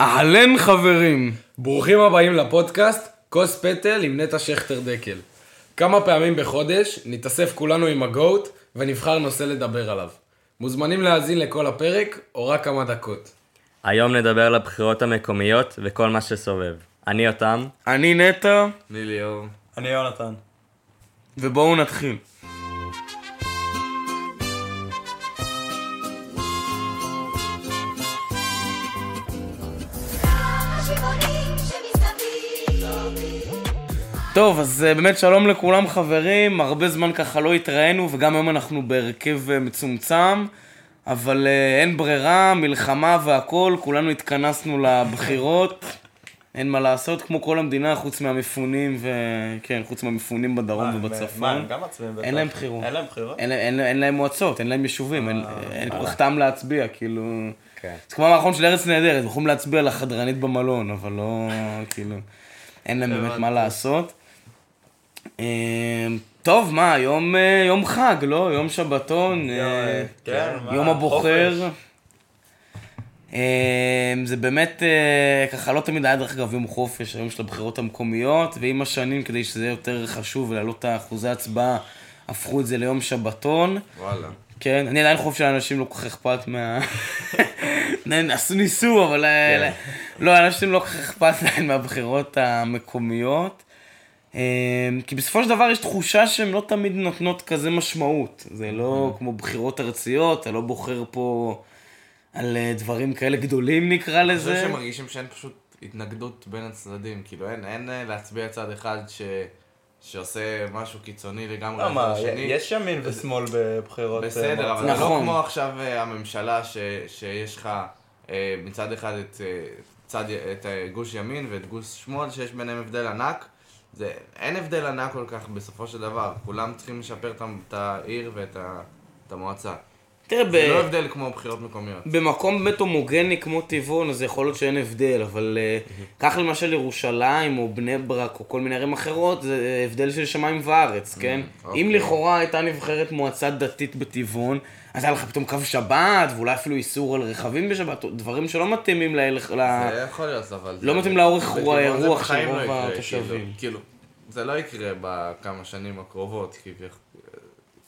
אהלן חברים, ברוכים הבאים לפודקאסט כוס פטל עם נטע שכטר דקל. כמה פעמים בחודש נתאסף כולנו עם הגוט ונבחר נושא לדבר עליו. מוזמנים להאזין לכל הפרק או רק כמה דקות. היום נדבר על הבחירות המקומיות וכל מה שסובב. אני יותם. אני נטע, אני ליאור. אני יונתן. ובואו נתחיל. טוב, אז אה, באמת שלום לכולם חברים, הרבה זמן ככה לא התראינו וגם היום אנחנו בהרכב אה, מצומצם, אבל אה, אין ברירה, מלחמה והכל, כולנו התכנסנו לבחירות, אין מה לעשות, כמו כל המדינה חוץ מהמפונים ו... כן, חוץ מהמפונים בדרום הם- ובצפון. מה, הם גם מצביעים בטח? אין להם בחירות. אין להם בחירות? אין, להם מועצות, אין להם יישובים, אין, אין כל כך טעם להצביע, כאילו... כן. זה כמו המערכון של ארץ נהדרת, יכולים להצביע לחדרנית במלון, אבל לא, כאילו, אין להם באמת מה לעשות. אה, טוב, מה, יום, אה, יום חג, לא? יום שבתון, אה, כן, מה, יום הבוחר. חופש. אה, זה באמת, אה, ככה לא תמיד היה דרך אגב יום חופש, היום של הבחירות המקומיות, ועם השנים, כדי שזה יהיה יותר חשוב ולהעלות את האחוזי ההצבעה, הפכו את זה ליום שבתון. וואלה. כן, אני עדיין חושב שלאנשים לא כל כך אכפת מה... ניסו, אבל אה, לא, לאנשים לא כל כך אכפת להם מהבחירות המקומיות. אה, כי בסופו של דבר יש תחושה שהן לא תמיד נותנות כזה משמעות. זה לא כמו בחירות ארציות, אתה לא בוחר פה על אה, דברים כאלה גדולים נקרא אני חושב לזה. שמרגישים שאין פשוט התנגדות בין הצדדים, כאילו אין, אין אה, להצביע צד אחד ש... שעושה משהו קיצוני לגמרי לא, מה, לשני. יש ימין ושמאל בבחירות. אה, בסדר. אבל זה לא נכון. כמו עכשיו הממשלה ש... שיש לך מצד אחד את, צד... את גוש ימין ואת גוש שמאל, שיש ביניהם הבדל ענק. זה... אין הבדל ענק כל כך בסופו של דבר, כולם צריכים לשפר את העיר ואת ה... את המועצה. תראה, ב- זה לא הבדל כמו בחירות מקומיות. במקום באמת הומוגני כמו טבעון, אז יכול להיות שאין הבדל, אבל אה, קח למשל ירושלים או בני ברק או כל מיני ערים אחרות, זה הבדל של שמיים וארץ, כן? אוקיי. אם לכאורה הייתה נבחרת מועצה דתית בטבעון, אז היה לך פתאום קו שבת, ואולי אפילו איסור על רכבים בשבת, דברים שלא מתאימים להלך... ל- זה יכול להיות, אבל... לא מתאים לאורך רוח של לא רוב התושבים. כאילו, כאילו, זה לא יקרה בכמה שנים הקרובות, כי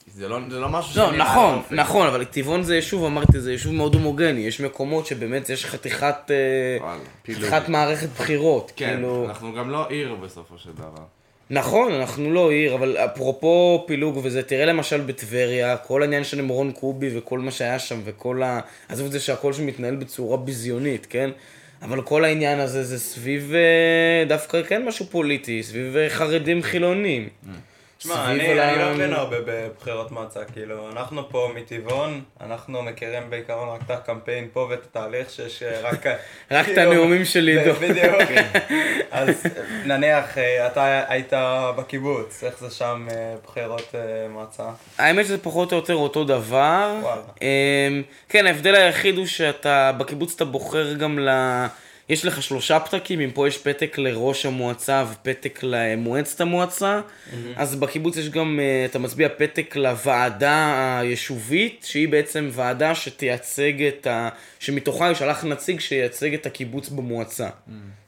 זה לא, זה לא משהו לא, נכון. נכון, אבל טבעון זה יישוב, אמרתי, זה יישוב מאוד הומוגני, יש מקומות שבאמת יש חתיכת... אה, וואלה. חתיכת מערכת בחירות, כן, כאילו... אנחנו גם לא עיר בסופו של דבר. נכון, אנחנו לא עיר, אבל אפרופו פילוג וזה, תראה למשל בטבריה, כל העניין של נמרון קובי וכל מה שהיה שם וכל ה... עזוב את זה שהכל שם מתנהל בצורה ביזיונית, כן? אבל כל העניין הזה זה סביב אה, דווקא כן משהו פוליטי, סביב אה, חרדים חילונים. תשמע, אני אני לא מבין הרבה בבחירות מועצה, כאילו, אנחנו פה מטבעון, אנחנו מכירים בעיקרון רק את הקמפיין פה ואת התהליך שיש אה, רק... רק את כאילו, הנאומים של עידו. בדיוק. אז נניח, אה, אתה היית בקיבוץ, איך זה שם אה, בחירות מועצה? האמת שזה פחות או יותר אותו דבר. אמ, כן, ההבדל היחיד הוא שאתה, בקיבוץ אתה בוחר גם ל... יש לך שלושה פתקים, אם פה יש פתק לראש המועצה ופתק למועצת המועצה, אז בקיבוץ יש גם, אה, אתה מצביע פתק לוועדה היישובית, שהיא בעצם ועדה שתייצג את ה... שמתוכה יישלח נציג שייצג את הקיבוץ במועצה.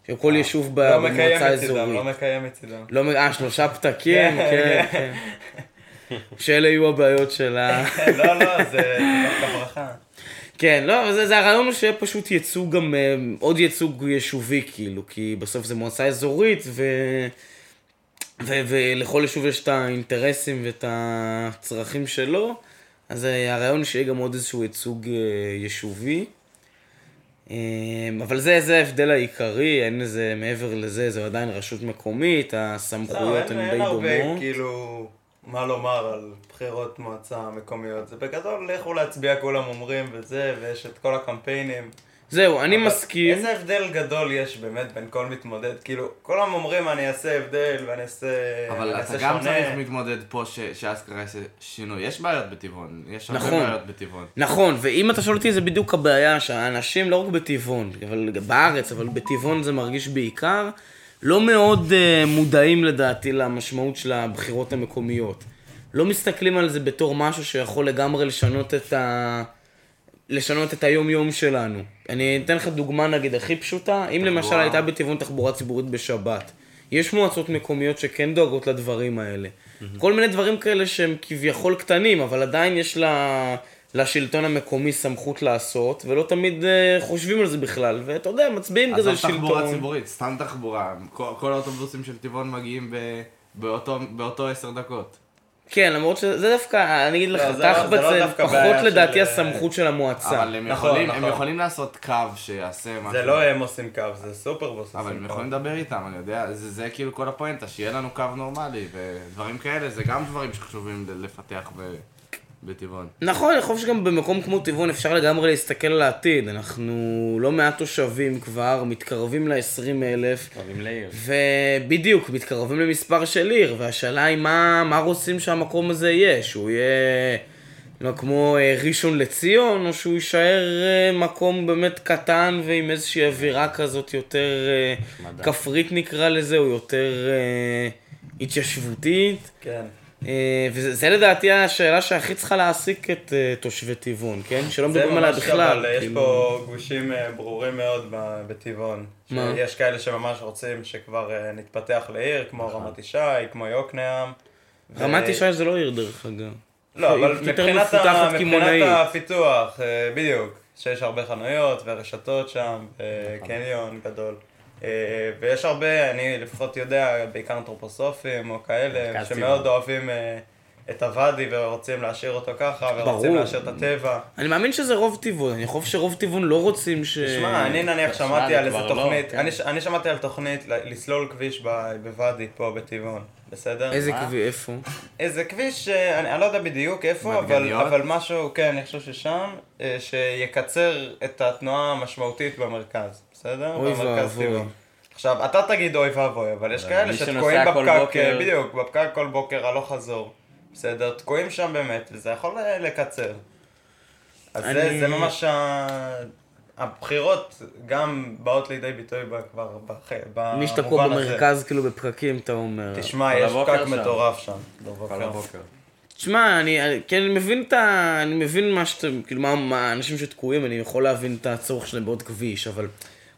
שכל יישוב ב- לא מקיים במועצה מצידם, לא האזורית. מקיים מצידם. לא, מ- אה, שלושה פתקים, כן, כן, כן. שאלה יהיו הבעיות של ה... לא, לא, זה דווקא ברכה. כן, לא, אבל זה, זה הרעיון הוא שיהיה פשוט ייצוג גם, אה, עוד ייצוג יישובי כאילו, כי בסוף זה מועצה אזורית ו... ו- ולכל יישוב יש את האינטרסים ואת הצרכים שלו, אז הרעיון שיהיה גם עוד איזשהו ייצוג אה, יישובי. אה, אבל זה, זה ההבדל העיקרי, אין לזה, מעבר לזה, זה עדיין רשות מקומית, לא, הסמכויות הן די אין הרבה דומות. כאילו מה לומר על בחירות מועצה מקומיות. זה בגדול לכו להצביע כולם אומרים וזה, ויש את כל הקמפיינים. זהו, אני אבל מסכים. איזה הבדל גדול יש באמת בין כל מתמודד, כאילו, כולם אומרים אני אעשה הבדל ואני אעשה אבל אני אתה גם שונה. צריך מתמודד פה ש- שאסכרה יעשה שינוי. יש בעיות בטבעון, יש הרבה נכון. בעיות בטבעון. נכון, ואם אתה שואל אותי זה בדיוק הבעיה, שהאנשים לא רק בטבעון, אבל בארץ, אבל בטבעון זה מרגיש בעיקר, לא מאוד uh, מודעים לדעתי למשמעות של הבחירות המקומיות. לא מסתכלים על זה בתור משהו שיכול לגמרי לשנות את ה... לשנות את היום-יום שלנו. אני אתן לך דוגמה נגיד הכי פשוטה, אם למשל הייתה בטבעון תחבורה ציבורית בשבת, יש מועצות מקומיות שכן דואגות לדברים האלה. כל מיני דברים כאלה שהם כביכול קטנים, אבל עדיין יש לה... לשלטון המקומי סמכות לעשות, ולא תמיד אה, חושבים על זה בכלל, ואתה יודע, מצביעים כזה עזוב שלטון. תחבורה ציבורית, סתם תחבורה. כל כל האוטובוסים של טבעון מגיעים ב- באותו- באותו עשר דקות. כן, למרות שזה דווקא, אני אגיד לך, לא, זה לא- תחב"צ לא פחות לדעתי אה, הסמכות של המועצה. אבל הם נכון, יכולים- הם נכון. יכולים לעשות קו שיעשה משהו. זה לא הם עושים קו, זה סופרבוס אבל עושים הם קו. יכולים לדבר איתם, אני יודע, זה, זה כאילו כל הפואנטה, שיהיה לנו קו נורמלי, ודברים כאלה, זה גם דברים שחשובים לפתח ב- בטבעון. נכון, אני חושב שגם במקום כמו טבעון אפשר לגמרי להסתכל על העתיד. אנחנו לא מעט תושבים כבר, מתקרבים ל-20 אלף. קרבים לעיר. ובדיוק, מתקרבים למספר של עיר, והשאלה היא מה, מה רוצים שהמקום הזה יהיה, שהוא יהיה לא כמו אה, ראשון לציון, או שהוא יישאר אה, מקום באמת קטן ועם איזושהי אווירה כזאת יותר אה. כפרית נקרא לזה, או יותר אה, התיישבותית. כן. אה, וזה זה לדעתי השאלה שהכי צריכה להעסיק את אה, תושבי טבעון, כן? שלא זה מדברים עליה ממש בכלל. אבל יש כאילו. פה גושים אה, ברורים מאוד בטבעון. מה? יש כאלה שממש רוצים שכבר אה, נתפתח לעיר, כמו נכון. רמת ישי, כמו יוקנעם. רמת ישי זה לא עיר דרך אגב. לא, אבל מבחינת. הפיתוח, אה, בדיוק, שיש הרבה חנויות ורשתות שם, נכון. קניון גדול. אה, ויש הרבה, אני לפחות יודע, בעיקר אנתרופוסופים או כאלה, מרכז שמאוד. אוהבים אה, את הוואדי ורוצים להשאיר אותו ככה, ורוצים. להשאיר את הטבע. אני מאמין שזה רוב טבעון, אני חושב שרוב טבעון לא רוצים ש... שמע, אני נניח תשמע, שמעתי על איזה לא, תוכנית, כן. אני שמעתי על תוכנית לסלול כביש ב- בוואדי פה בטבעון, בסדר? איזה? כביש, איפה? איזה כביש, אה, אני, אני לא יודע בדיוק איפה, אבל? אבל משהו, כן, אני חושב ששם, שיקצר את התנועה המשמעותית במרכז, בסדר? אוי ואבוי. עכשיו, אתה תגיד אוי ואבוי, אבל יש כאלה שתקועים כל בפקק, בוקר- אה, בדיוק, בפקק כל בוקר הלוך חזור, בסדר? תקועים שם באמת, וזה יכול אה, לקצר. אז זה, אני- זה ממש ה... הבחירות גם באות לידי ביטוי כבר בח... מי שתקוע במובן הזה. במרכז כאילו בפקקים, אתה אומר. תשמע, יש פקק. מטורף שם. בבוקר. הבוקר. תשמע, אני, אני- כן, אני מבין את ה... אני מבין מה שאתם, כאילו, מה, מה האנשים שתקועים, אני יכול להבין את הצורך שלהם בעוד כביש, אבל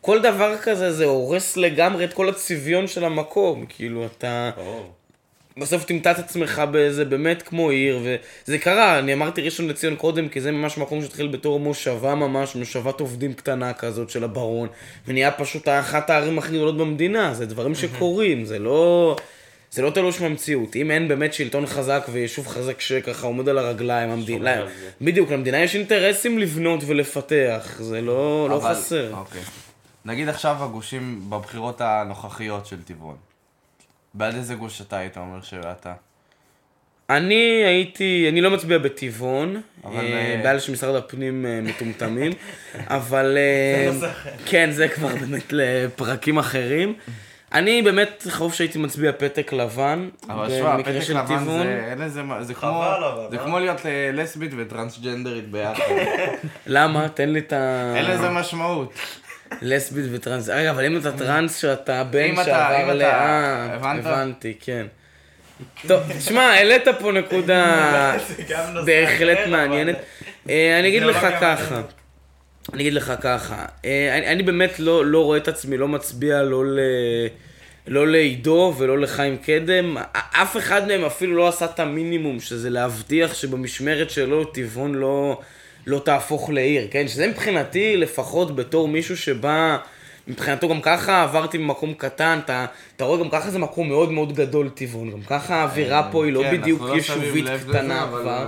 כל דבר כזה זה הורס לגמרי את כל הצביון של המקום, כאילו, אתה... ברור. בסוף תמצא את עצמך באיזה באמת כמו עיר, וזה קרה, אני אמרתי ראשון לציון קודם, כי זה ממש מקום שהתחיל בתור מושבה ממש, מושבת עובדים קטנה כזאת של הברון, ונהיה פשוט אחת הערים הכי גדולות במדינה, זה דברים שקורים, זה לא... זה לא תלוש מהמציאות. אם אין באמת שלטון חזק ויישוב חזק שככה עומד על הרגליים, המדינה... בדיוק, למדינה יש אינטרסים לבנות ולפתח, זה לא, לא אבל- חסר. אוקיי. נגיד עכשיו הגושים בבחירות הנוכחיות של טבעון. בעד איזה גוש אתה היית אומר שאתה? אני הייתי, אני לא מצביע בטבעון, אה, אה, בעיה של משרד הפנים אה, מטומטמים, אבל אה, כן, זה כבר באמת לפרקים אחרים. אני באמת חושב שהייתי מצביע פתק לבן, אבל שמע, במקרה פתק של לבן טבעון. זה, אין כמו, זה להיות לסבית וטרנסג'נדרית ביחד. למה? תן לי את ה... אין לזה משמעות. לסבית וטרנס. רגע, אבל אם אתה טרנס שאתה בן שעבר אתה- ל... אה, הבנת? הבנתי, כן. טוב, תשמע, העלית פה נקודה בהחלט מעניינת. אה, אני אגיד לך ככה. מעניינת. אני אגיד לך ככה, אה, אני, אני באמת לא, לא רואה את עצמי, לא מצביע לא, ל, לא לעידו ולא לחיים קדם. אף אחד מהם אפילו לא עשה את המינימום, שזה להבטיח שבמשמרת שלו טבעון לא, לא תהפוך לעיר, כן? שזה מבחינתי, לפחות בתור מישהו שבא... מבחינתו גם ככה עברתי ממקום קטן, אתה, אתה רואה גם ככה זה מקום מאוד מאוד גדול טבעון, גם ככה האווירה פה היא לא כן, בדיוק לא יישובית לזה, קטנה אבל כבר.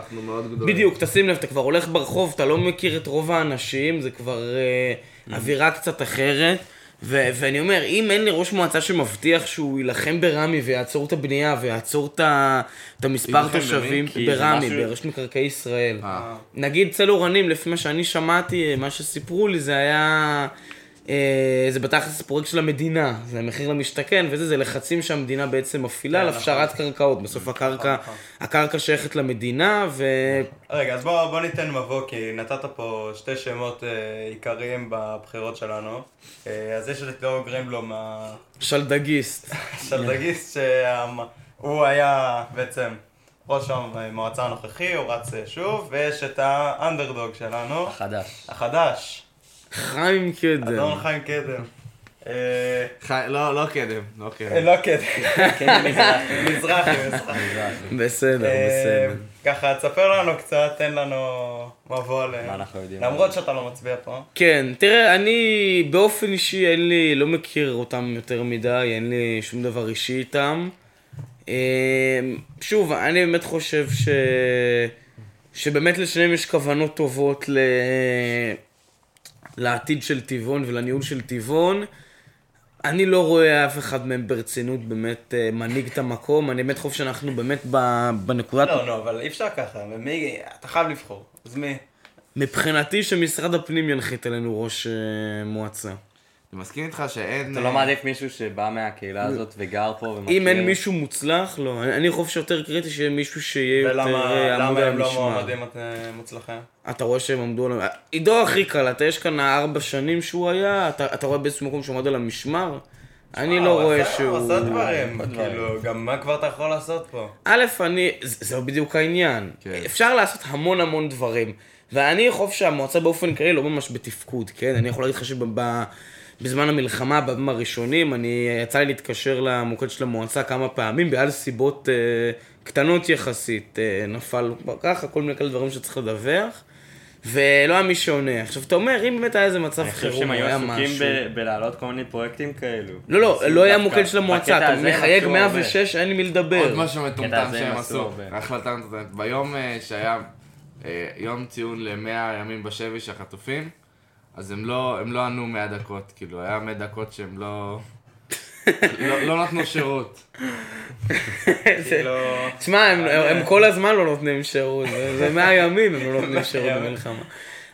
בדיוק, תשים לב, אתה כבר הולך ברחוב, אתה לא מכיר את רוב האנשים, זה כבר אה, אווירה קצת אחרת. ו- ואני אומר, אם אין לי ראש מועצה שמבטיח שהוא יילחם ברמי ויעצור את הבנייה ויעצור את ה- את המספר? תושבים ברמי, משהו- ברשת מקרקעי ישראל. אה. נגיד צל אורנים, לפי מה שאני שמעתי, מה שסיפרו לי, זה היה... אה, זה בתכלס פרויקט של המדינה, זה מחיר למשתכן וזה, זה לחצים שהמדינה בעצם מפעילה על כן, הפשרת קרקעות. בסוף הקרקע, נכון. הקרקע שייכת למדינה, ו... רגע, אז בוא, בוא ניתן מבוא, כי נתת פה שתי שמות אה, עיקריים בבחירות שלנו. אה, אז יש את ליאור גרימבלום, שלדגיסט. השלדגיסט, שהוא היה בעצם ראש המועצה הנוכחי, הוא רץ שוב, ויש את האנדרדוג שלנו, חדש. החדש, חיים קדם. אדון חיים קדם. אה, לא, לא קדם, לא אה, קדם. לא קדם, מזרחי, מזרחי. בסדר, אה, בסדר. ככה, תספר לנו קצת, תן לנו מבוא עליהם. מה אנחנו יודעים? למרות שאתה לא מצביע פה. כן, תראה, אני באופן אישי, אין לי, לא מכיר אותם יותר מדי, אין לי שום דבר אישי איתם. אה, שוב, אני באמת חושב ש... שבאמת לשניהם יש כוונות טובות ל... לעתיד של טבעון ולניהול של טבעון. אני לא רואה אף אחד מהם ברצינות באמת אה, מנהיג את המקום, אני באמת חושב שאנחנו באמת בנקודת... לא, לא, אבל אי אפשר ככה, ומי, אתה חייב לבחור. אז מי? מבחינתי שמשרד הפנים ינחית עלינו ראש אה, מועצה. אני מסכים איתך שאין... אתה אה, לא מעדיף מישהו שבא מהקהילה הזאת וגר פה ומכיר? אם אין מישהו מוצלח, לא. אני חושב שיותר קריטי שיהיה מישהו שיהיה יותר ולמה אה, עמוד למה על הם לא המשמר. מועמדים אה, מוצלחים? אתה רואה שהם עמדו על... עידו הכי קל, אתה יש כאן ארבע שנים שהוא היה, אתה, אתה רואה באיזשהו מקום שהוא עמד על המשמר? אני לא אה, רואה הוא שהוא... עשה דברים, דברים. כאילו, גם מה כבר אתה יכול לעשות פה? א', אני... זה, בדיוק העניין. כן. אפשר לעשות המון המון דברים. ואני חושב שהמועצה באופן כללי לא ממש בתפקוד, כן? אני יכול להגיד לך שבזמן המלחמה, בימים הראשונים, אני... יצא לי להתקשר למוקד של המועצה כמה פעמים, בגלל סיבות אה, קטנות יחסית. אה, נפל ככה, כל מיני כאלה דברים שצריך לדווח. ולא היה מי שעונה. עכשיו, אתה אומר, אם באמת היה איזה מצב אני חושב חירום, שהם היו היה עסוקים משהו... ב- בלהעלות כל מיני פרויקטים כאלו. לא, לא, לא היה מוקד של המועצה, אתה מחייג עשו 106, אין עם מי לדבר. עוד משהו מטומטם שהם עשו. החלטה מטומטמת. ביום אה, שהיה אה, יום ציון ל-100 ימים בשבי של החטופים, אז הם לא הם לא ענו 100 דקות, כאילו, היה 100 דקות שהם לא... לא לא נתנו שירות. כאילו... תשמע, הם, הם כל הזמן לא נותנים שירות, זה זה 100 ימים הם לא נותנים שירות במלחמה.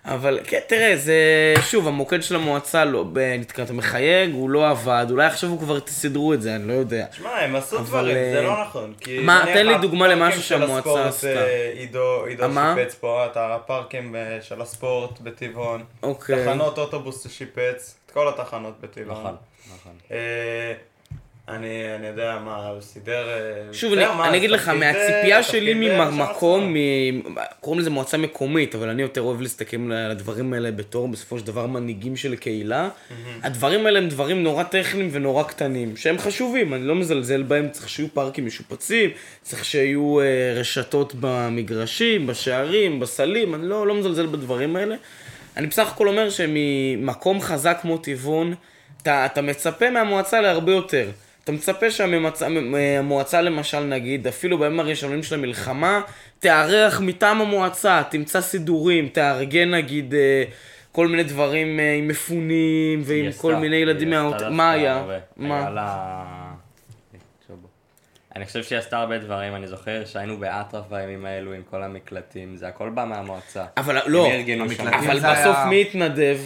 אבל כן, תראה, זה, שוב, המוקד של המועצה לא, ב- אתה מחייג, הוא לא עבד, אולי עכשיו הוא כבר תסידרו את זה, אני לא יודע. שמע, הם עשו אבל, דברים, זה אה, לא נכון. כי מה, תן לי דוגמה הפארקים למשהו של שהמועצה הספורט, עשתה. אה, עידו עידו מה? שיפץ פה, את הפארקים אה, של הספורט בטבעון. אוקיי. תחנות אוטובוס ששיפץ, את כל התחנות בטבעון. נכון, נכון. אני אני יודע מה, הוא סידר... אה, שוב, אני, מה, אני אגיד לך, מהציפייה שלי ממקום. קוראים לזה מועצה מקומית, אבל אני יותר אוהב להסתכל על הדברים האלה בתור בסופו של דבר מנהיגים של קהילה. הדברים האלה הם דברים נורא טכניים ונורא קטנים, שהם חשובים, אני לא מזלזל בהם, צריך שיהיו פארקים משופצים, צריך שיהיו אה, רשתות במגרשים, בשערים, בסלים, אני לא, לא מזלזל בדברים האלה. אני בסך הכל אומר שממקום חזק כמו טבעון, אתה, אתה מצפה מהמועצה להרבה יותר. אתה מצפה שהמועצה למשל נגיד, אפילו בימים הראשונים של המלחמה, תארח מטעם המועצה, תמצא סידורים, תארגן נגיד אה, כל מיני דברים אה, עם מפונים ועם כל מיני ילדים. עשתה מה היה? מה? אני חושב שהיא עשתה הרבה דברים, אני זוכר שהיינו באטרף בימים האלו עם כל המקלטים, זה הכל בא מהמועצה. אבל לא, אבל בסוף מי התנדב?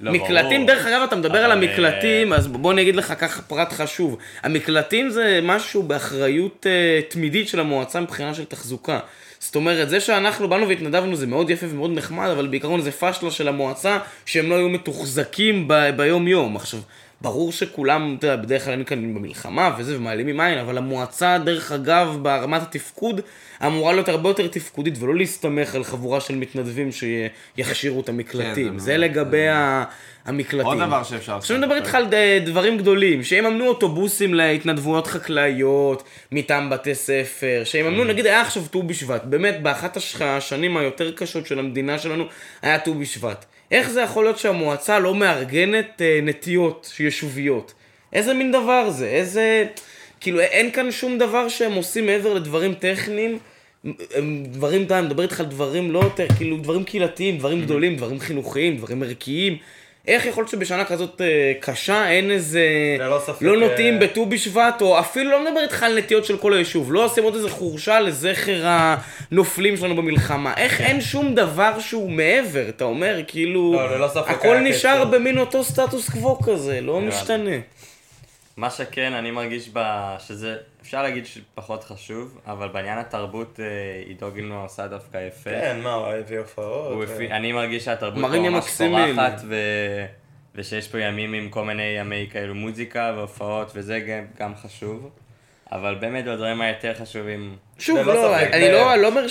לא, מקלטים, ברור. דרך אגב, אתה מדבר על אבל, המקלטים, אז בוא אני אגיד לך ככה פרט חשוב. המקלטים זה משהו באחריות אה, תמידית של המועצה מבחינה של תחזוקה. זאת אומרת, זה שאנחנו באנו והתנדבנו זה מאוד יפה ומאוד נחמד, אבל בעיקרון זה פשלה של המועצה, שהם לא היו מתוחזקים ב- ביום-יום. עכשיו, ברור שכולם, אתה יודע, בדרך כלל היינו כאן במלחמה וזה, ומעלימים עין, אבל המועצה, דרך אגב, ברמת התפקוד, אמורה להיות הרבה יותר תפקודית, ולא להסתמך על חבורה של מתנדבים שיכשירו את המקלטים. כן, זה לגבי ה- המקלטים. עוד דבר שאפשר לעשות. עכשיו אני מדבר איתך על ד- דברים גדולים, שיממנו אוטובוסים להתנדבויות חקלאיות מטעם בתי ספר, שיממנו, נגיד היה עכשיו ט"ו בשבט, באמת באחת הש- השנים היותר קשות של המדינה שלנו היה ט"ו בשבט. איך זה יכול להיות שהמועצה לא מארגנת אה, נטיות יישוביות? איזה מין דבר זה? איזה... כאילו אין כאן שום דבר שהם עושים מעבר לדברים טכניים. הם דברים, אתה מדבר איתך על דברים לא יותר, כאילו דברים קהילתיים, דברים גדולים, דברים חינוכיים, דברים ערכיים. איך יכול להיות שבשנה כזאת אה, קשה אין איזה... ללא ספק, לא נוטים אה, בט"ו בשבט, או אפילו לא מדבר איתך על נטיות של כל היישוב. לא עושים עוד איזה חורשה לזכר הנופלים שלנו במלחמה. איך אין שום דבר שהוא מעבר, אתה אומר, כאילו... לא, ללא ספק הכל נשאר קשר. במין אותו סטטוס קוו כזה, לא משתנה. מה שכן, אני מרגיש ב... שזה, אפשר להגיד שפחות חשוב, אבל בעניין התרבות אה, עידו גילנוע עושה דווקא יפה. כן, מה, הוא הביא הופעות. הוא ו- הפי... אני מרגיש שהתרבות פה ממש. פורחת, ו... ושיש פה ימים עם כל מיני ימי כאילו מוזיקה והופעות, וזה גם, גם חשוב. אבל באמת בדברים היותר חשובים, שוב, לא, ספק, אני ב- לא, אני לא אומר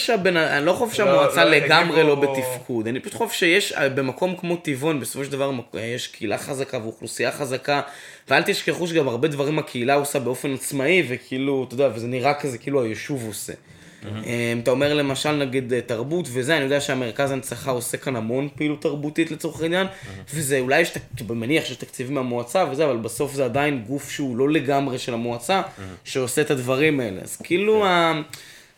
לא חושב שהמועצה לא לגמרי לא הגיבו- בתפקוד, אני פשוט חושב שיש אה, במקום כמו טבעון, בסופו של דבר מק- יש קהילה חזקה ואוכלוסייה חזקה, ואל תשכחו שגם הרבה דברים הקהילה עושה באופן עצמאי, וכאילו, אתה יודע, וזה נראה כזה כאילו היישוב עושה. אם אתה אומר למשל נגיד אה, תרבות וזה, אני יודע שהמרכז הנצחה עושה כאן המון פעילות תרבותית לצורך העניין, וזה אולי יש, מניח שיש תקציבים מהמועצה וזה, אבל בסוף זה עדיין גוף שהוא לא לגמרי של המועצה, שעושה את הדברים האלה. אז כאילו, ה-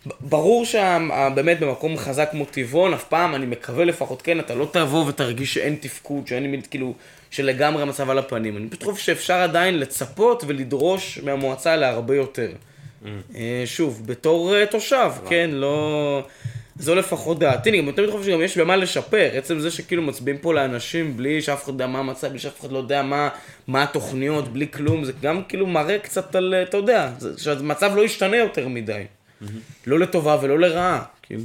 ב- ברור שבאמת במקום חזק כמו טבעון, אף פעם, אני מקווה לפחות, כן, אתה לא תבוא ותרגיש שאין תפקוד, שאין מין, כאילו, שלגמרי המצב על הפנים. אני פשוט חושב שאפשר עדיין לצפות ולדרוש מהמועצה להרבה יותר. אה, שוב, בתור אה, תושב, כן, לא... זו לפחות דעתי, אני גם תמיד חושב שגם יש במה לשפר, עצם זה שכאילו מצביעים פה לאנשים בלי שאף אחד יודע מה המצב, בלי שאף אחד לא יודע מה, מה התוכניות, בלי כלום, זה גם כאילו מראה קצת על, אה, אתה יודע, שהמצב לא ישתנה יותר מדי. לא לטובה ולא לרעה, כאילו...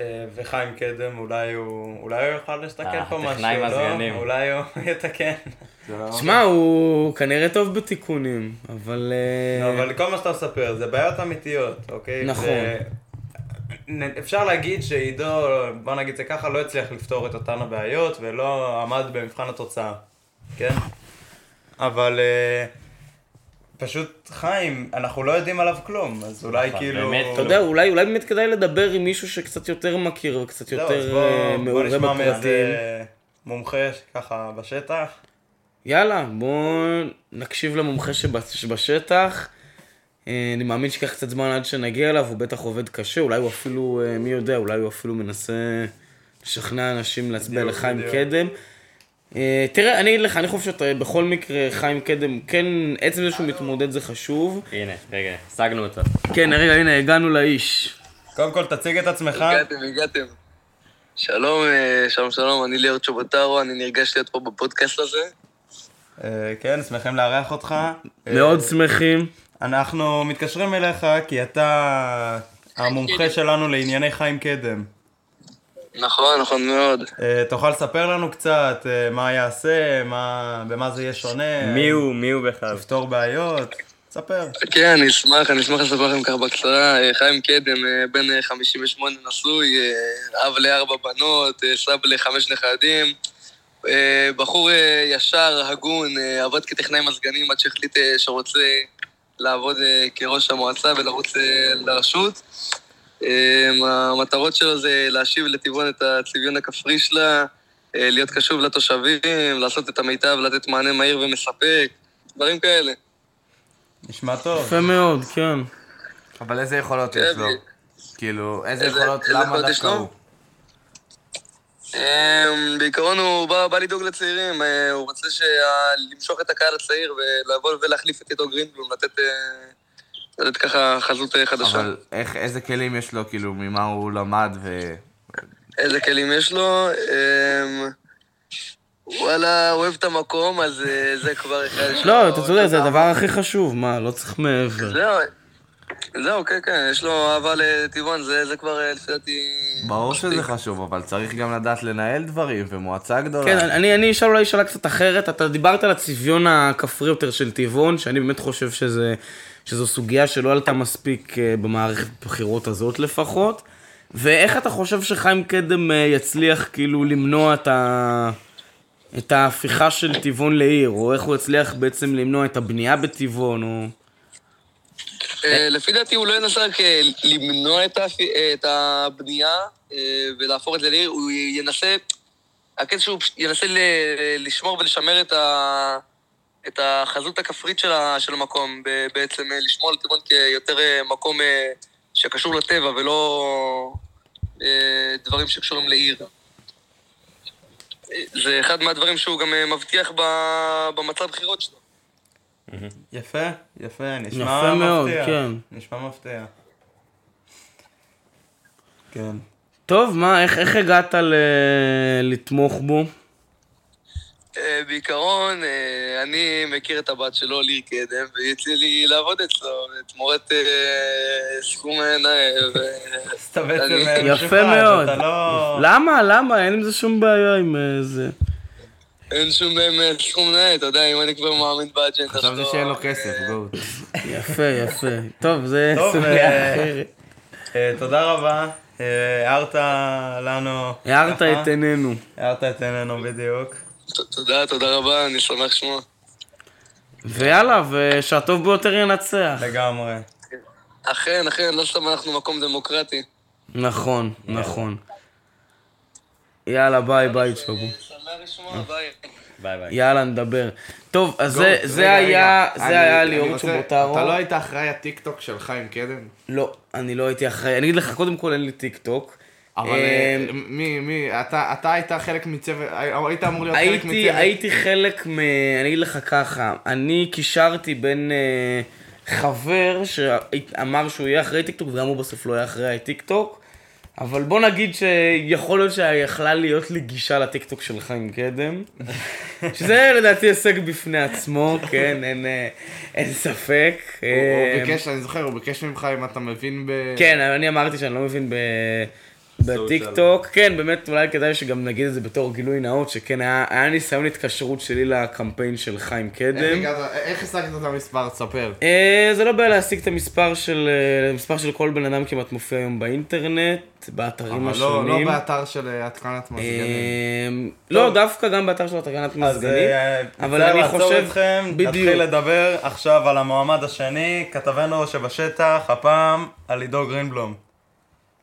אה, וחיים קדם, אולי הוא אולי הוא יוכל לתקן אה, פה משהו, לא? אולי הוא יתקן. לא- שמע, הוא כנראה טוב בתיקונים, אבל... אה, לא, אבל כל מה שאתה מספר זה בעיות אמיתיות, אוקיי? נכון. אפשר להגיד שעידו, בוא נגיד זה ככה, לא הצליח לפתור את אותן הבעיות ולא עמד במבחן התוצאה, כן? אבל אה, פשוט חיים, אנחנו לא יודעים עליו כלום, אז אולי נכון, כאילו... באמת אתה יודע, אולי, אולי באמת כדאי לדבר עם מישהו שקצת יותר מכיר וקצת זהו, יותר אז בוא- אה, בוא מעורה נשמע בפרטים. מאיזה מומחה ככה בשטח. יאללה, בואו נקשיב למומחה שבש- שבשטח. אה, אני מאמין שייקח קצת זמן עד שנגיע אליו, הוא בטח עובד קשה, אולי הוא אפילו, אה, מי יודע, אולי הוא אפילו מנסה לשכנע אנשים להצביע לחיים. קדם. אה, תראה, אני אגיד לך, אני חושב שבכל מקרה חיים קדם, כן, עצם זה שהוא מתמודד זה חשוב. הנה, רגע, השגנו אותו. כן, רגע, הנה, הגענו לאיש. קודם כל תציג את עצמך. הגעתם, הגעתם. שלום, אה, שלום, שלום, אני ליאור צ'ובוטרו, אני נרגש להיות פה בפודקאסט הזה. אה, כן, שמחים לארח אותך. אה, מאוד שמחים. אנחנו מתקשרים אליך כי אתה המומחה שלנו לענייני חיים קדם. נכון, נכון מאוד. אה, תוכל לספר לנו קצת אה, מה יעשה, מה, במה זה יהיה שונה? מי הוא, מי הוא בכלל? לפתור בעיות? ספר. כן, אני אשמח, אני אשמח לספר לכם ככה בקצרה. אה, חיים קדם, בן אה, 58 נשוי, אב לארבע בנות, סב לחמש נכדים. בחור ישר, הגון, עבד כטכנאי מזגנים עד שהחליט שרוצה לעבוד כראש המועצה ולרוץ לרשות. אה, המטרות שלו זה להשיב לטבעון את הצביון הכפרי שלה, אה, להיות קשוב לתושבים, לעשות את המיטב, לתת מענה מהיר ומספק, דברים כאלה. נשמע טוב. יפה מאוד, כן. אבל איזה יכולות כן, יש לו? כאילו, איזה יכולות, למה דווקא? הוא? אמ, בעיקרון הוא בא, בא לדאוג לצעירים, אה, הוא רוצה שה... למשוך את הקהל הצעיר ולבוא ולהחליף את עידו גרינבלום, לתת, אה, לתת ככה חזות חדשה. אבל איך, איזה כלים יש לו, כאילו, ממה הוא למד ו... איזה כלים יש לו? אמ, וואלה, אוהב את המקום, אז אה, זה כבר אחד. לא, אתה צודק, זה הדבר הכי חשוב, מה, לא צריך מעבר. זהו, זהו, כן, כן, יש לו אהבה לטבעון, זה, זה כבר אה, לפי דעתי... ברור שזה חשוב, אבל צריך גם לדעת לנהל דברים, ומועצה גדולה. כן, אני, אני אשאל אולי שאלה קצת אחרת. אתה דיברת על הצביון הכפרי יותר של טבעון, שאני באמת חושב שזה, שזו סוגיה שלא עלתה מספיק אה, במערכת הבחירות הזאת לפחות. ואיך אתה חושב שחיים קדם אה, יצליח כאילו למנוע את, ה... את ההפיכה של טבעון לעיר, או איך הוא יצליח בעצם למנוע את הבנייה בטבעון, או... אה, לפי דעתי הוא לא ינסה רק למנוע את הבנייה ולהפוך את זה לעיר, הוא ינסה, הקטע שהוא ינסה לשמור ולשמר את, ה, את החזות הכפרית של, ה, של המקום, ב- בעצם אה, לשמור על טבעון כיותר אה, מקום אה, שקשור לטבע ולא דברים שקשורים לעיר. זה אחד מהדברים שהוא גם מבטיח ב- במצע הבחירות שלו. יפה, יפה, נשמע יפה מאוד, מפתיע. כן. נשמע מפתיע. כן. טוב, מה, איך, איך הגעת ל... לתמוך בו? אה, בעיקרון, אה, אני מכיר את הבת שלו, ליר קדם, והיא הציעה לי לעבוד אצלו, תמורת אה, סכום אז אתה בעצם אה, יפה מאוד. לא... למה? למה? אין עם זה שום בעיה עם זה. אין שום באמת סכום נאה, אתה יודע, אם אני כבר מאמין באג'נדה שלו. חשבתי שאין לו כסף, גוט. יפה, יפה. טוב, זה טוב, סוגיה אחרת. תודה רבה. הערת לנו... ככה. את עינינו. הארת את עינינו בדיוק. תודה, תודה רבה, אני שמח לשמוע. ויאללה, ושהטוב ביותר ינצח. לגמרי. אכן, אכן, לא סתם אנחנו מקום דמוקרטי. נכון, נכון. יאללה, ביי ביי, צ'ובו. ביי. ביי. יאללה, נדבר. טוב, אז זה- זה רגע, היה. זה אני- היה אני ליאור צ'ובוטרו. אתה לא היית אחראי הטיקטוק של חיים קדם? לא, אני לא הייתי אחראי. אני אגיד לך, קודם כל אין לי טיק טוק. אבל אה, אה, מי, מי, אתה אתה היית חלק מצוות, היית אמור להיות חלק מצוות. הייתי חלק מ... אני אגיד לך ככה, אני קישרתי בין אה, חבר שאמר שהוא יהיה אחראי טיקטוק, וגם הוא בסוף לא היה אחראי הטיקטוק, אבל בוא נגיד שיכול להיות שיכלה להיות לי גישה לטיקטוק של חיים קדם, שזה לדעתי הישג בפני עצמו, כן, אין, אין ספק. הוא- הוא ביקש, אני זוכר, הוא ביקש ממך אם אתה מבין ב... כן, אני אמרתי שאני לא מבין ב... בטיקטוק, כן, באמת אולי כדאי שגם נגיד את זה בתור גילוי נאות, שכן היה, היה ניסיון התקשרות שלי לקמפיין של חיים קדם. איך השגת את המספר? תספר. אה, זה לא בעיה להשיג את המספר של, אה, המספר של כל בן אדם כמעט מופיע היום באינטרנט, באתרים אבל לא, השונים. לא באתר של אה, התקנת מזגנים. אה, לא, דווקא גם באתר של התקנת מזגנים. אבל אני לעצור חושב- אתכם, בדיוק. נתחיל לדבר עכשיו על המועמד השני, כתבנו שבשטח, הפעם על עידו גרינבלום.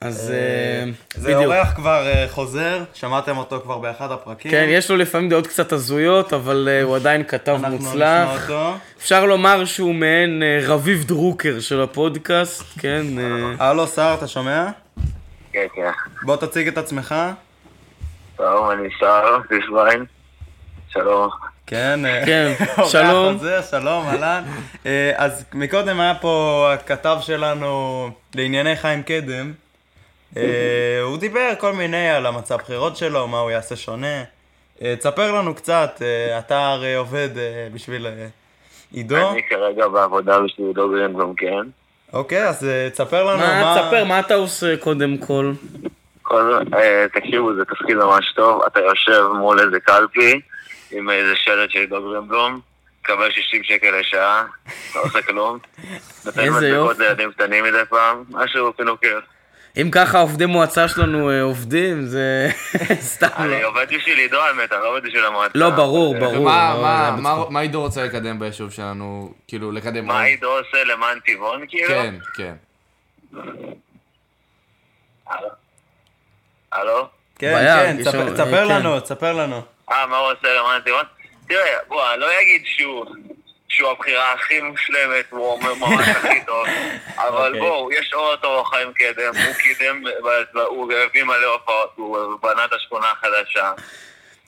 אז אה, אה, זה בדיוק. אורח כבר אה, חוזר, שמעתם אותו כבר באחד הפרקים. כן, יש לו לפעמים דעות קצת הזויות, אבל הוא עדיין כתב אנחנו מוצלח. נשמע אותו. אפשר לומר שהוא מעין רביב דרוקר של הפודקאסט, כן? הלו, סער, אתה שומע? כן, כן. בוא תציג את עצמך. שלום, אני שר, פישביין. שלום. כן, כן, שלום. חוזר, שלום, אהלן. אה, אז מקודם היה פה הכתב שלנו לענייני חיים קדם. אה, הוא דיבר כל מיני על המצע הבחירות שלו, מה הוא יעשה שונה. אה, תספר לנו קצת, אה, אתה הרי עובד בשביל עידו. אני כרגע בעבודה בשביל עידו גרינבלום, כן. אוקיי, אז תספר לנו מה, מה... תספר, מה אתה עושה קודם כל? כל, תקשיבו, זה תפקיד ממש טוב. אתה יושב מול איזה קלפי, עם איזה שלט של עידו גרינבלום, מקבל 60 שקל לשעה, לא עושה כלום. נותן יופי. לילדים קטנים מדי פעם, משהו פינוקר. אם ככה עובדי מועצה שלנו אה, עובדים, זה סתם אני לא. עובד בשביל עידו האמת, אני לא עובד בשביל המועצה. לא, ברור, ברור. מה- עידו רוצה לקדם ביישוב שלנו? כאילו, לקדם... מה? עידו עושה למען טבעון, כאילו? כן, כן. הלו? כן, כן, תספר- כן. לנו, תספר לנו. אה, מה הוא עושה למען הטבעון? תראה, בוא, אני לא אגיד שהוא, שהוא הבחירה הכי מושלמת, הוא אומר ממש הכי טוב, אבל אוקיי. בואו, יש אותו חיים קדם, הוא קידם, הוא הביא מלא הופעות, הוא בנה את השכונה החדשה.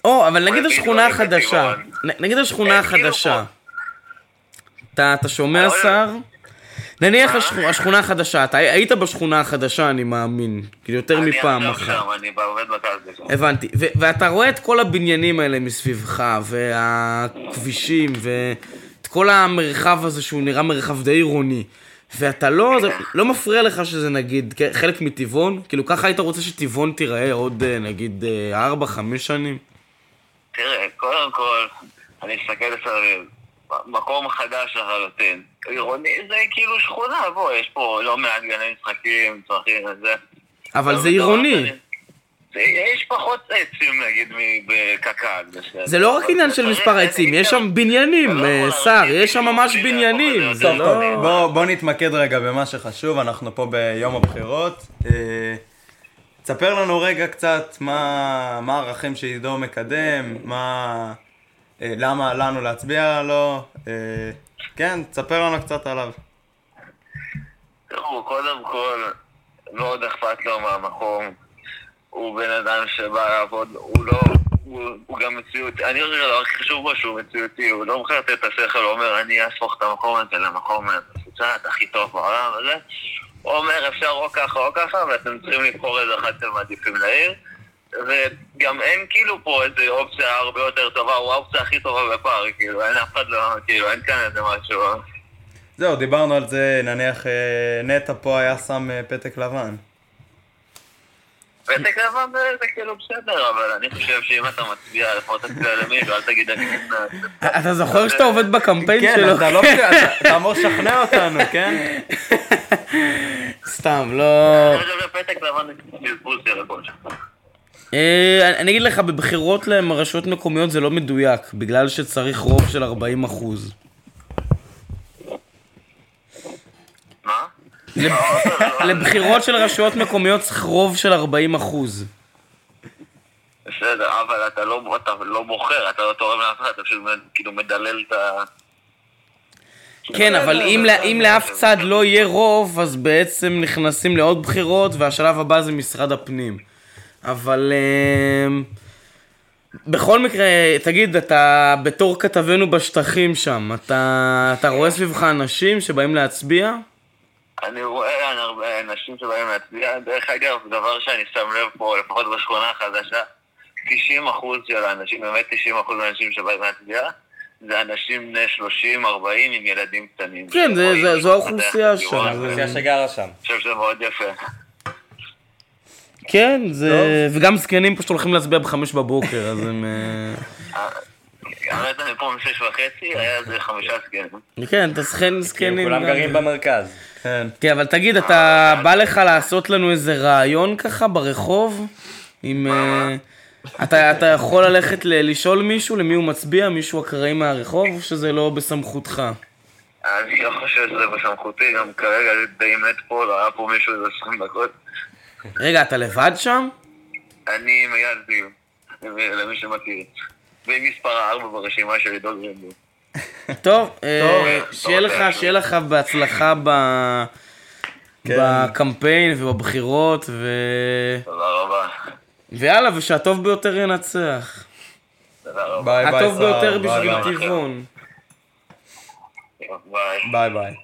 או, אבל נגיד השכונה החדשה. נגיד השכונה אין, כאילו החדשה. אתה שומע, שר? נניח? השכונה- השכונה החדשה, אתה היית בשכונה החדשה, אני מאמין. כאילו, יותר מפעם אני אחת. עכשיו שם, אני עובד בקלפי. הבנתי. ו- ואתה רואה את כל הבניינים האלה מסביבך, והכבישים, ואת כל המרחב הזה שהוא נראה מרחב די עירוני. ואתה לא, זה לא מפריע לך שזה נגיד חלק מטבעון? כאילו ככה היית רוצה שטבעון תיראה עוד אה, נגיד 4-5 שנים? תראה, קודם כל, אני אסתכל מסביב, מקום חדש לחלוטין. עירוני זה כאילו שכונה, בוא, יש פה לא מעט גני משחקים, צרכים וזה. אבל לא זה עירוני. יש פחות עצים נגיד מ- בקק"ל. בסדר. זה לא רק עניין של מספר העצים, יש שם בניינים, לא אה, שר, יש שם ממש בניינים, לא... בוא, בוא נתמקד רגע במה שחשוב, אנחנו פה ביום הבחירות. אה, תספר לנו רגע קצת מה, מה הערכים שעידו מקדם, מה... אה, למה לנו להצביע לו. אה, כן, תספר לנו קצת עליו. תראו, קודם כל, מאוד אכפת לו מהמקום. הוא בן אדם שבא לעבוד, הוא לא... הוא, הוא גם מציאותי, אני חושב שהדבר הכי חשוב בו שהוא מציאותי, הוא לא מחרטט את השכל, הוא אומר, אני אהפוך את המקום הזה למקום המפוצץ, הכי טוב בעולם וזה. הוא אומר, אפשר או ככה או ככה, ואתם צריכים לבחור איזה אחד שאתם מעדיפים לעיר. וגם אין כאילו פה איזה אופציה הרבה יותר טובה, הוא האופציה הכי טובה בפער, כאילו, אין אף אחד לא, כאילו, אין כאן איזה משהו. זהו, דיברנו על זה, נניח אה, נטע פה היה שם אה, פתק לבן. פתק לבן זה כאילו בסדר, אבל אני חושב שאם אתה מצביע, לפחות תצביע למישהו, אל תגיד אני נכנס. אתה זוכר שאתה עובד בקמפיין כן, שלו? אתה לא... אתה- אמור לשכנע אותנו, כן? סתם, לא... אני שלך. אה, אני אגיד לך, בבחירות לרשויות מקומיות זה לא מדויק, בגלל שצריך רוב של 40 אחוז. מה? לבחירות של רשויות מקומיות צריך רוב של 40 אחוז. בסדר, אבל אתה לא, אתה לא בוחר, אתה לא תורם לאף אחד, אתה פשוט כאילו מדלל את ה... כן, אבל אם, לה- אם לאף צד לא יהיה רוב, אז בעצם נכנסים לעוד בחירות, והשלב הבא זה משרד הפנים. אבל... אמ, בכל מקרה, תגיד, אתה בתור כתבנו בשטחים שם, אתה, אתה רואה סביבך אנשים שבאים להצביע? אני רואה הרבה אנשים שבאים להצביע, דרך אגב, דבר שאני שם לב פה, לפחות בשכונה החדשה, 90% של האנשים, באמת 90% מהאנשים שבאים להצביע, זה אנשים בני 30-40 עם ילדים קטנים. כן, זה- זה- זו האוכלוסייה שם, דירות, זה- ואני אוכלוסייה שגרה שם. חושב שזה מאוד יפה. כן, זה... וגם זקנים פשוט הולכים להצביע בחמש בבוקר, אז הם... אה, האמת, אני פה משש וחצי, היה איזה חמישה סגנים. כן, אתה זקן כאילו זקנים. כולם. גרים במרכז. כן. כן, אבל תגיד, אתה בא לך לעשות לנו איזה רעיון ככה ברחוב? עם... אה, אתה, אתה יכול ללכת ל- לשאול מישהו למי הוא מצביע, מישהו אקראי מהרחוב, או שזה לא בסמכותך? אני לא חושב שזה בסמכותי, גם כרגע די מת פה, לא היה פה מישהו איזה 20 דקות. רגע, אתה לבד שם? אני עם אייל זיו, למי שמכיר. מספר 4 ברשימה של עידו גרינבו. טוב, אה, טוב, שיהיה לך, טוב. שיהיה לך בהצלחה ב... כן. בקמפיין ובבחירות, ו... תודה רבה. ויאללה, ושהטוב ביותר ינצח. תודה רבה. ביי ביי, הטוב ביותר בשביל. טבעון. ביי. ביי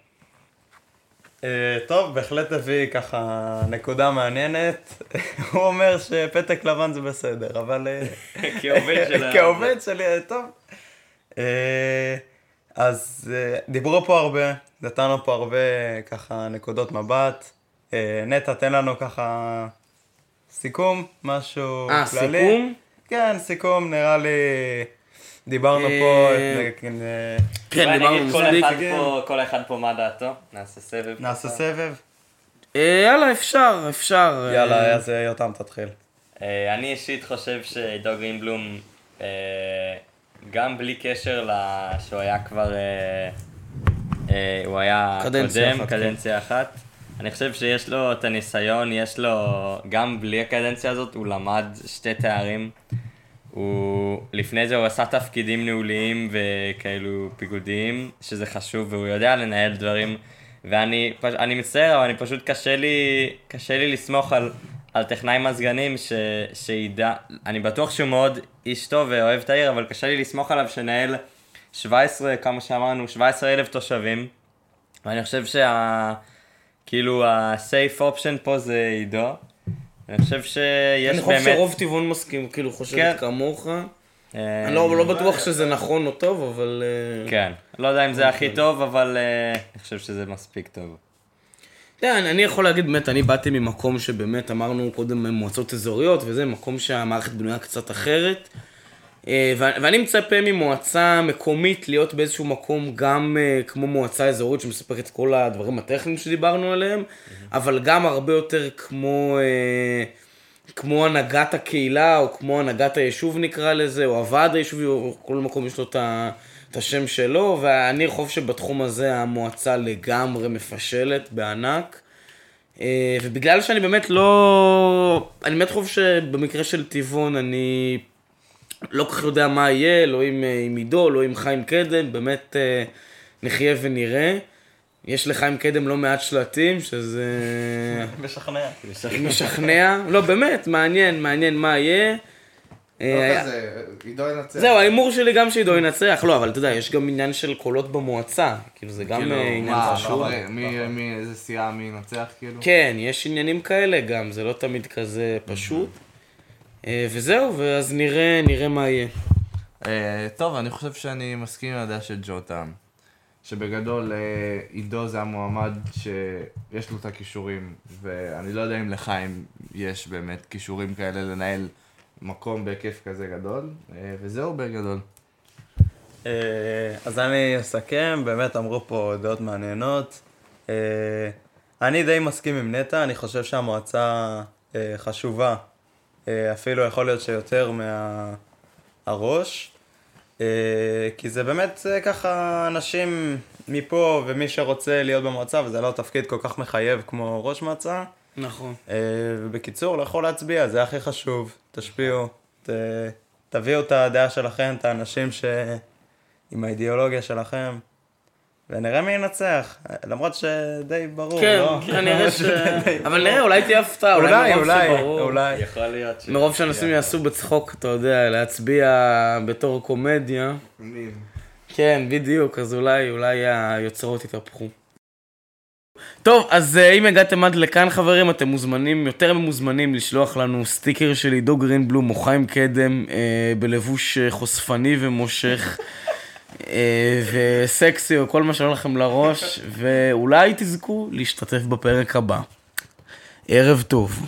טוב, בהחלט הביא ככה נקודה מעניינת. הוא אומר שפתק לבן זה בסדר, אבל... אה, כעובד של כעובד שלי, אה, טוב. אה, אז אה, דיברו פה הרבה, נתנו פה הרבה ככה נקודות מבט. אה, נטע, תן לנו ככה סיכום, משהו אה, כללי. סיכום? כן, סיכום, נראה לי... דיברנו פה, אה, כן, אה, כן, דיברנו מספיק. אחד פה- כל אחד פה מה דעתו, נעשה סבב. נעשה. סבב. אה, יאללה, אפשר, אפשר. יאללה, אז יותם תתחיל. אני אישית חושב שעידו גרינבלום, גם בלי קשר שהוא היה כבר, הוא היה קדנציה קודם, אחת, כן. קדנציה אחת. אני חושב שיש לו את הניסיון, יש לו, גם בלי הקדנציה הזאת, הוא למד שתי תארים. הוא, לפני זה הוא עשה תפקידים ניהוליים וכאילו פיגודיים, שזה חשוב, והוא יודע לנהל דברים. ואני פש, אני מצטער, אבל אני פשוט קשה לי, קשה לי לסמוך על, על טכנאי מזגנים ש, שידע, אני בטוח שהוא מאוד איש טוב ואוהב את העיר, אבל קשה לי לסמוך עליו שנהל 17, כמה שאמרנו, 17 אלף תושבים. ואני חושב שה... כאילו ה-safe option פה זה עידו. אני חושב שיש אני באמת... חושב שרוב טבעון מסכים, כאילו כן. חושבת כמוך. אה, אני לא לא בטוח שזה נכון או טוב, אבל... אה, כן. לא יודע אם זה הכי טוב, אבל אה, אני חושב שזה מספיק טוב. אני- אני יכול להגיד, באמת, אני באתי ממקום שבאמת אמרנו קודם מועצות אזוריות, וזה מקום שהמערכת בנויה קצת אחרת. אה, ואני מצפה ממועצה מקומית להיות באיזשהו מקום גם אה, כמו מועצה אזורית שמספקת את כל הדברים הטכניים שדיברנו עליהם, אבל גם הרבה יותר כמו, אה, כמו הנהגת הקהילה, או כמו הנהגת היישוב נקרא לזה, או הוועד היישובי, או כל מקום יש לו את ה... את השם שלו, ואני חושב שבתחום הזה המועצה לגמרי מפשלת בענק. ובגלל שאני באמת לא... אני באמת חושב שבמקרה של טבעון אני לא כל כך יודע מה יהיה, לא עם, אה, עם עידו, לא עם חיים קדם, באמת אה, נחיה ונראה. יש לחיים קדם לא מעט שלטים, שזה משכנע. משכנע. לא, באמת, מעניין, מעניין מה יהיה. אה, לא כזה, עידו ינצח. זהו, ההימור שלי גם שעידו ינצח, לא, אבל אתה יודע, יש גם עניין של קולות במועצה, כאילו זה גם כאילו, אה, עניין מה, חשוב. אבל מי, מי, איזה סיעה, מי ינצח, כאילו? כן, יש עניינים כאלה גם, זה לא תמיד כזה פשוט. אה, וזהו, ואז נראה, נראה מה יהיה. אה, טוב, אני חושב שאני מסכים עם הדעה של ג'וטם. שבגדול אה, עידו זה המועמד שיש לו את הכישורים, ואני לא יודע אם לחיים יש באמת כישורים כאלה לנהל מקום בהיקף כזה גדול, וזהו בגדול. אז אני אסכם, באמת אמרו פה דעות מעניינות. אני די מסכים עם נטע, אני חושב שהמועצה חשובה, אפילו יכול להיות שיותר מהראש. אה, כי זה באמת אה, ככה אנשים מפה ומי שרוצה להיות במועצה, וזה לא תפקיד כל כך מחייב כמו ראש מועצה. נכון. אה, ובקיצור, לכו להצביע, זה הכי חשוב. תשפיעו, ת, תביאו את הדעה שלכם, את האנשים ש... עם האידיאולוגיה שלכם, ונראה מי ינצח. למרות שדי ברור, כן, לא? כנראה ש... אבל נראה, אולי תהיה הפתעה, אולי אולי, מרוב אולי, שברור- אולי. יכול להיות ש... מרוב שאנשים יעשו בצחוק, אתה יודע, להצביע בתור קומדיה. כן, בדיוק, אז אולי, אולי היוצרות יתהפכו. טוב, אז אה, אם הגעתם עד לכאן חברים, אתם מוזמנים, יותר ממוזמנים לשלוח לנו סטיקר של עידו גרינבלום או חיים קדם אה, בלבוש אה, חושפני ומושך וסקסי או כל מה שעולה לכם לראש, ואולי תזכו להשתתף בפרק הבא. ערב טוב.